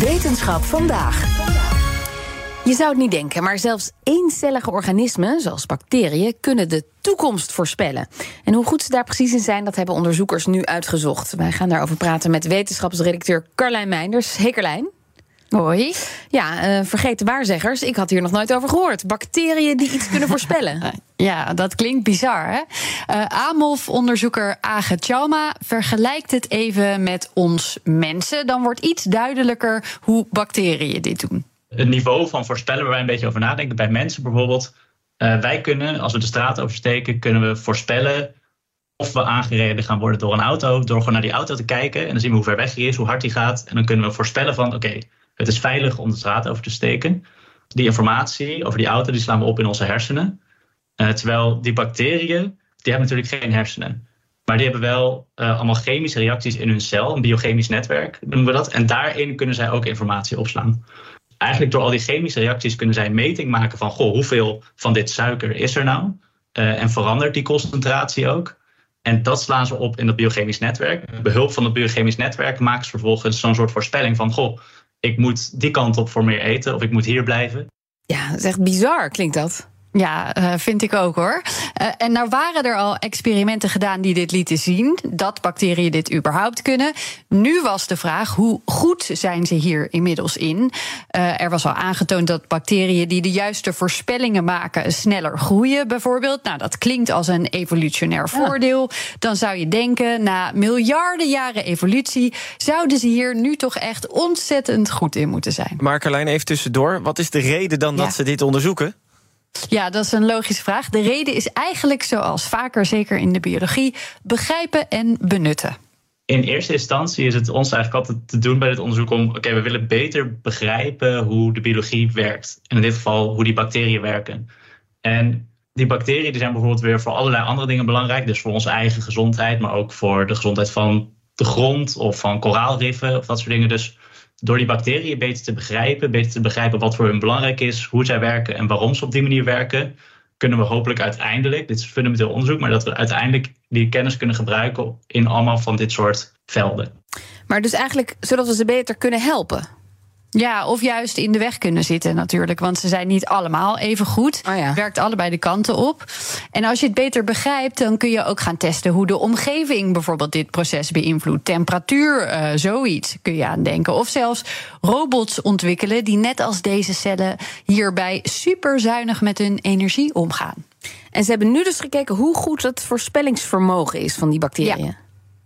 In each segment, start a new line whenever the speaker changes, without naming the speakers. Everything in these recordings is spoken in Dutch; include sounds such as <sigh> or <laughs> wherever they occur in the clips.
Wetenschap vandaag. Je zou het niet denken, maar zelfs eencellige organismen, zoals bacteriën, kunnen de toekomst voorspellen. En hoe goed ze daar precies in zijn, dat hebben onderzoekers nu uitgezocht. Wij gaan daarover praten met wetenschapsredacteur Carlijn Meinders. Hey Carlijn.
Hoi.
Ja, uh, vergeet de waarzeggers. Ik had hier nog nooit over gehoord. Bacteriën die iets kunnen voorspellen. <laughs>
Ja, dat klinkt bizar, hè? Uh, AMOF-onderzoeker Age Chalma vergelijkt het even met ons mensen. Dan wordt iets duidelijker hoe bacteriën dit doen.
Het niveau van voorspellen waar wij een beetje over nadenken, bij mensen bijvoorbeeld. Uh, wij kunnen, als we de straat oversteken, kunnen we voorspellen of we aangereden gaan worden door een auto. Door gewoon naar die auto te kijken. En dan zien we hoe ver weg hij is, hoe hard hij gaat. En dan kunnen we voorspellen van, oké, het is veilig om de straat over te steken. Die informatie over die auto die slaan we op in onze hersenen. Uh, terwijl die bacteriën, die hebben natuurlijk geen hersenen. Maar die hebben wel uh, allemaal chemische reacties in hun cel, een biochemisch netwerk noemen we dat. En daarin kunnen zij ook informatie opslaan. Eigenlijk door al die chemische reacties kunnen zij een meting maken van goh, hoeveel van dit suiker is er nou? Uh, en verandert die concentratie ook? En dat slaan ze op in dat biochemisch netwerk. Behulp van het biochemisch netwerk maken ze vervolgens zo'n soort voorspelling van goh, ik moet die kant op voor meer eten of ik moet hier blijven.
Ja, dat is echt bizar, klinkt dat.
Ja, uh, vind ik ook hoor. Uh, en nou waren er al experimenten gedaan die dit lieten zien, dat bacteriën dit überhaupt kunnen. Nu was de vraag, hoe goed zijn ze hier inmiddels in? Uh, er was al aangetoond dat bacteriën die de juiste voorspellingen maken sneller groeien, bijvoorbeeld. Nou, dat klinkt als een evolutionair voordeel. Dan zou je denken, na miljarden jaren evolutie, zouden ze hier nu toch echt ontzettend goed in moeten zijn.
Maar Carlijn, even tussendoor. Wat is de reden dan ja. dat ze dit onderzoeken?
Ja, dat is een logische vraag. De reden is eigenlijk zoals vaker, zeker in de biologie, begrijpen en benutten.
In eerste instantie is het ons eigenlijk altijd te doen bij dit onderzoek om, oké, we willen beter begrijpen hoe de biologie werkt. En in dit geval hoe die bacteriën werken. En die bacteriën die zijn bijvoorbeeld weer voor allerlei andere dingen belangrijk. Dus voor onze eigen gezondheid, maar ook voor de gezondheid van de grond of van koraalriffen of dat soort dingen. Dus door die bacteriën beter te begrijpen, beter te begrijpen wat voor hun belangrijk is, hoe zij werken en waarom ze op die manier werken, kunnen we hopelijk uiteindelijk, dit is fundamenteel onderzoek, maar dat we uiteindelijk die kennis kunnen gebruiken in allemaal van dit soort velden.
Maar dus eigenlijk zodat we ze beter kunnen helpen.
Ja, of juist in de weg kunnen zitten natuurlijk. Want ze zijn niet allemaal even goed.
Oh ja.
Werkt allebei de kanten op. En als je het beter begrijpt, dan kun je ook gaan testen hoe de omgeving bijvoorbeeld dit proces beïnvloedt. Temperatuur, uh, zoiets kun je aan denken. Of zelfs robots ontwikkelen die net als deze cellen hierbij superzuinig met hun energie omgaan.
En ze hebben nu dus gekeken hoe goed het voorspellingsvermogen is van die bacteriën.
Ja.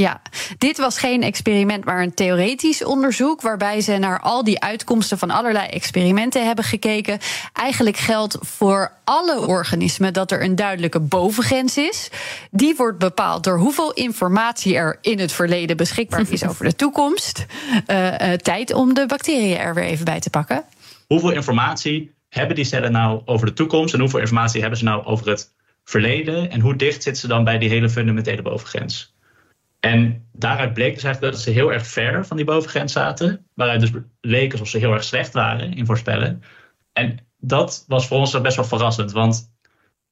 Ja, dit was geen experiment, maar een theoretisch onderzoek. Waarbij ze naar al die uitkomsten van allerlei experimenten hebben gekeken. Eigenlijk geldt voor alle organismen dat er een duidelijke bovengrens is. Die wordt bepaald door hoeveel informatie er in het verleden beschikbaar is <laughs> over de toekomst. Uh, uh, tijd om de bacteriën er weer even bij te pakken.
Hoeveel informatie hebben die cellen nou over de toekomst? En hoeveel informatie hebben ze nou over het verleden? En hoe dicht zitten ze dan bij die hele fundamentele bovengrens? En daaruit bleek dus eigenlijk dat ze heel erg ver van die bovengrens zaten. Waaruit dus leek alsof ze heel erg slecht waren in voorspellen. En dat was voor ons best wel verrassend. Want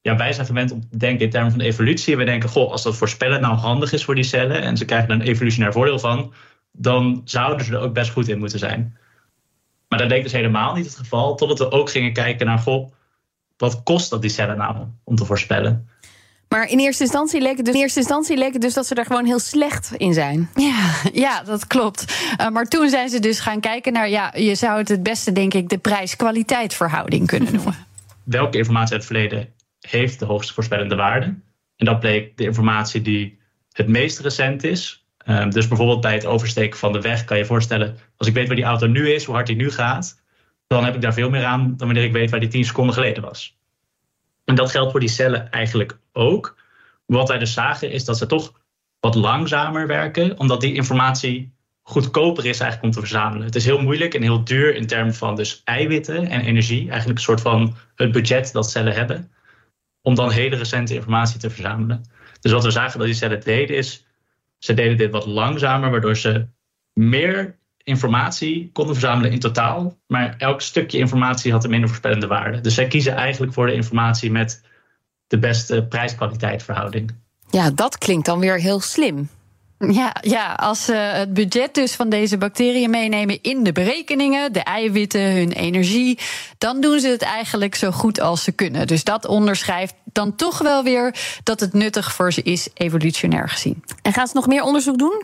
ja, wij zijn gewend om te denken in termen van evolutie. We denken, goh, als dat voorspellen nou handig is voor die cellen. En ze krijgen er een evolutionair voordeel van. Dan zouden ze er ook best goed in moeten zijn. Maar dat bleek dus helemaal niet het geval. Totdat we ook gingen kijken naar, goh, wat kost dat die cellen nou om te voorspellen?
Maar in eerste, instantie leek het dus, in eerste instantie leek het dus dat ze er gewoon heel slecht in zijn.
Ja, ja dat klopt. Uh, maar toen zijn ze dus gaan kijken naar, ja, je zou het het beste, denk ik, de prijs-kwaliteit verhouding kunnen noemen.
Welke informatie uit het verleden heeft de hoogste voorspellende waarde? En dat bleek de informatie die het meest recent is. Uh, dus bijvoorbeeld bij het oversteken van de weg kan je voorstellen, als ik weet waar die auto nu is, hoe hard die nu gaat, dan heb ik daar veel meer aan dan wanneer ik weet waar die 10 seconden geleden was. En dat geldt voor die cellen eigenlijk ook. Wat wij dus zagen is dat ze toch wat langzamer werken, omdat die informatie goedkoper is eigenlijk om te verzamelen. Het is heel moeilijk en heel duur in termen van dus eiwitten en energie, eigenlijk een soort van het budget dat cellen hebben, om dan hele recente informatie te verzamelen. Dus wat we zagen dat die cellen deden is, ze deden dit wat langzamer, waardoor ze meer informatie konden verzamelen in totaal. Maar elk stukje informatie had een minder voorspellende waarde. Dus zij kiezen eigenlijk voor de informatie met de beste prijs-kwaliteit verhouding.
Ja, dat klinkt dan weer heel slim.
Ja, ja, als ze het budget dus van deze bacteriën meenemen in de berekeningen, de eiwitten, hun energie, dan doen ze het eigenlijk zo goed als ze kunnen. Dus dat onderschrijft dan toch wel weer dat het nuttig voor ze is, evolutionair gezien.
En gaan ze nog meer onderzoek doen?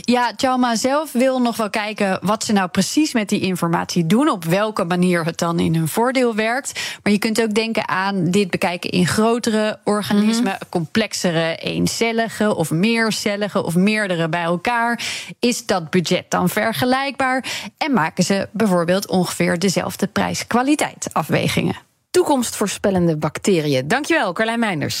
Ja, Chalma zelf wil nog wel kijken wat ze nou precies met die informatie doen. Op welke manier het dan in hun voordeel werkt. Maar je kunt ook denken aan dit bekijken in grotere organismen, mhm. complexere, eencellige of meercellige of meerdere bij elkaar. Is dat budget dan vergelijkbaar? En maken ze bijvoorbeeld ongeveer dezelfde prijs-kwaliteit afwegingen?
Toekomstvoorspellende bacteriën. Dankjewel, Carlijn Meinders.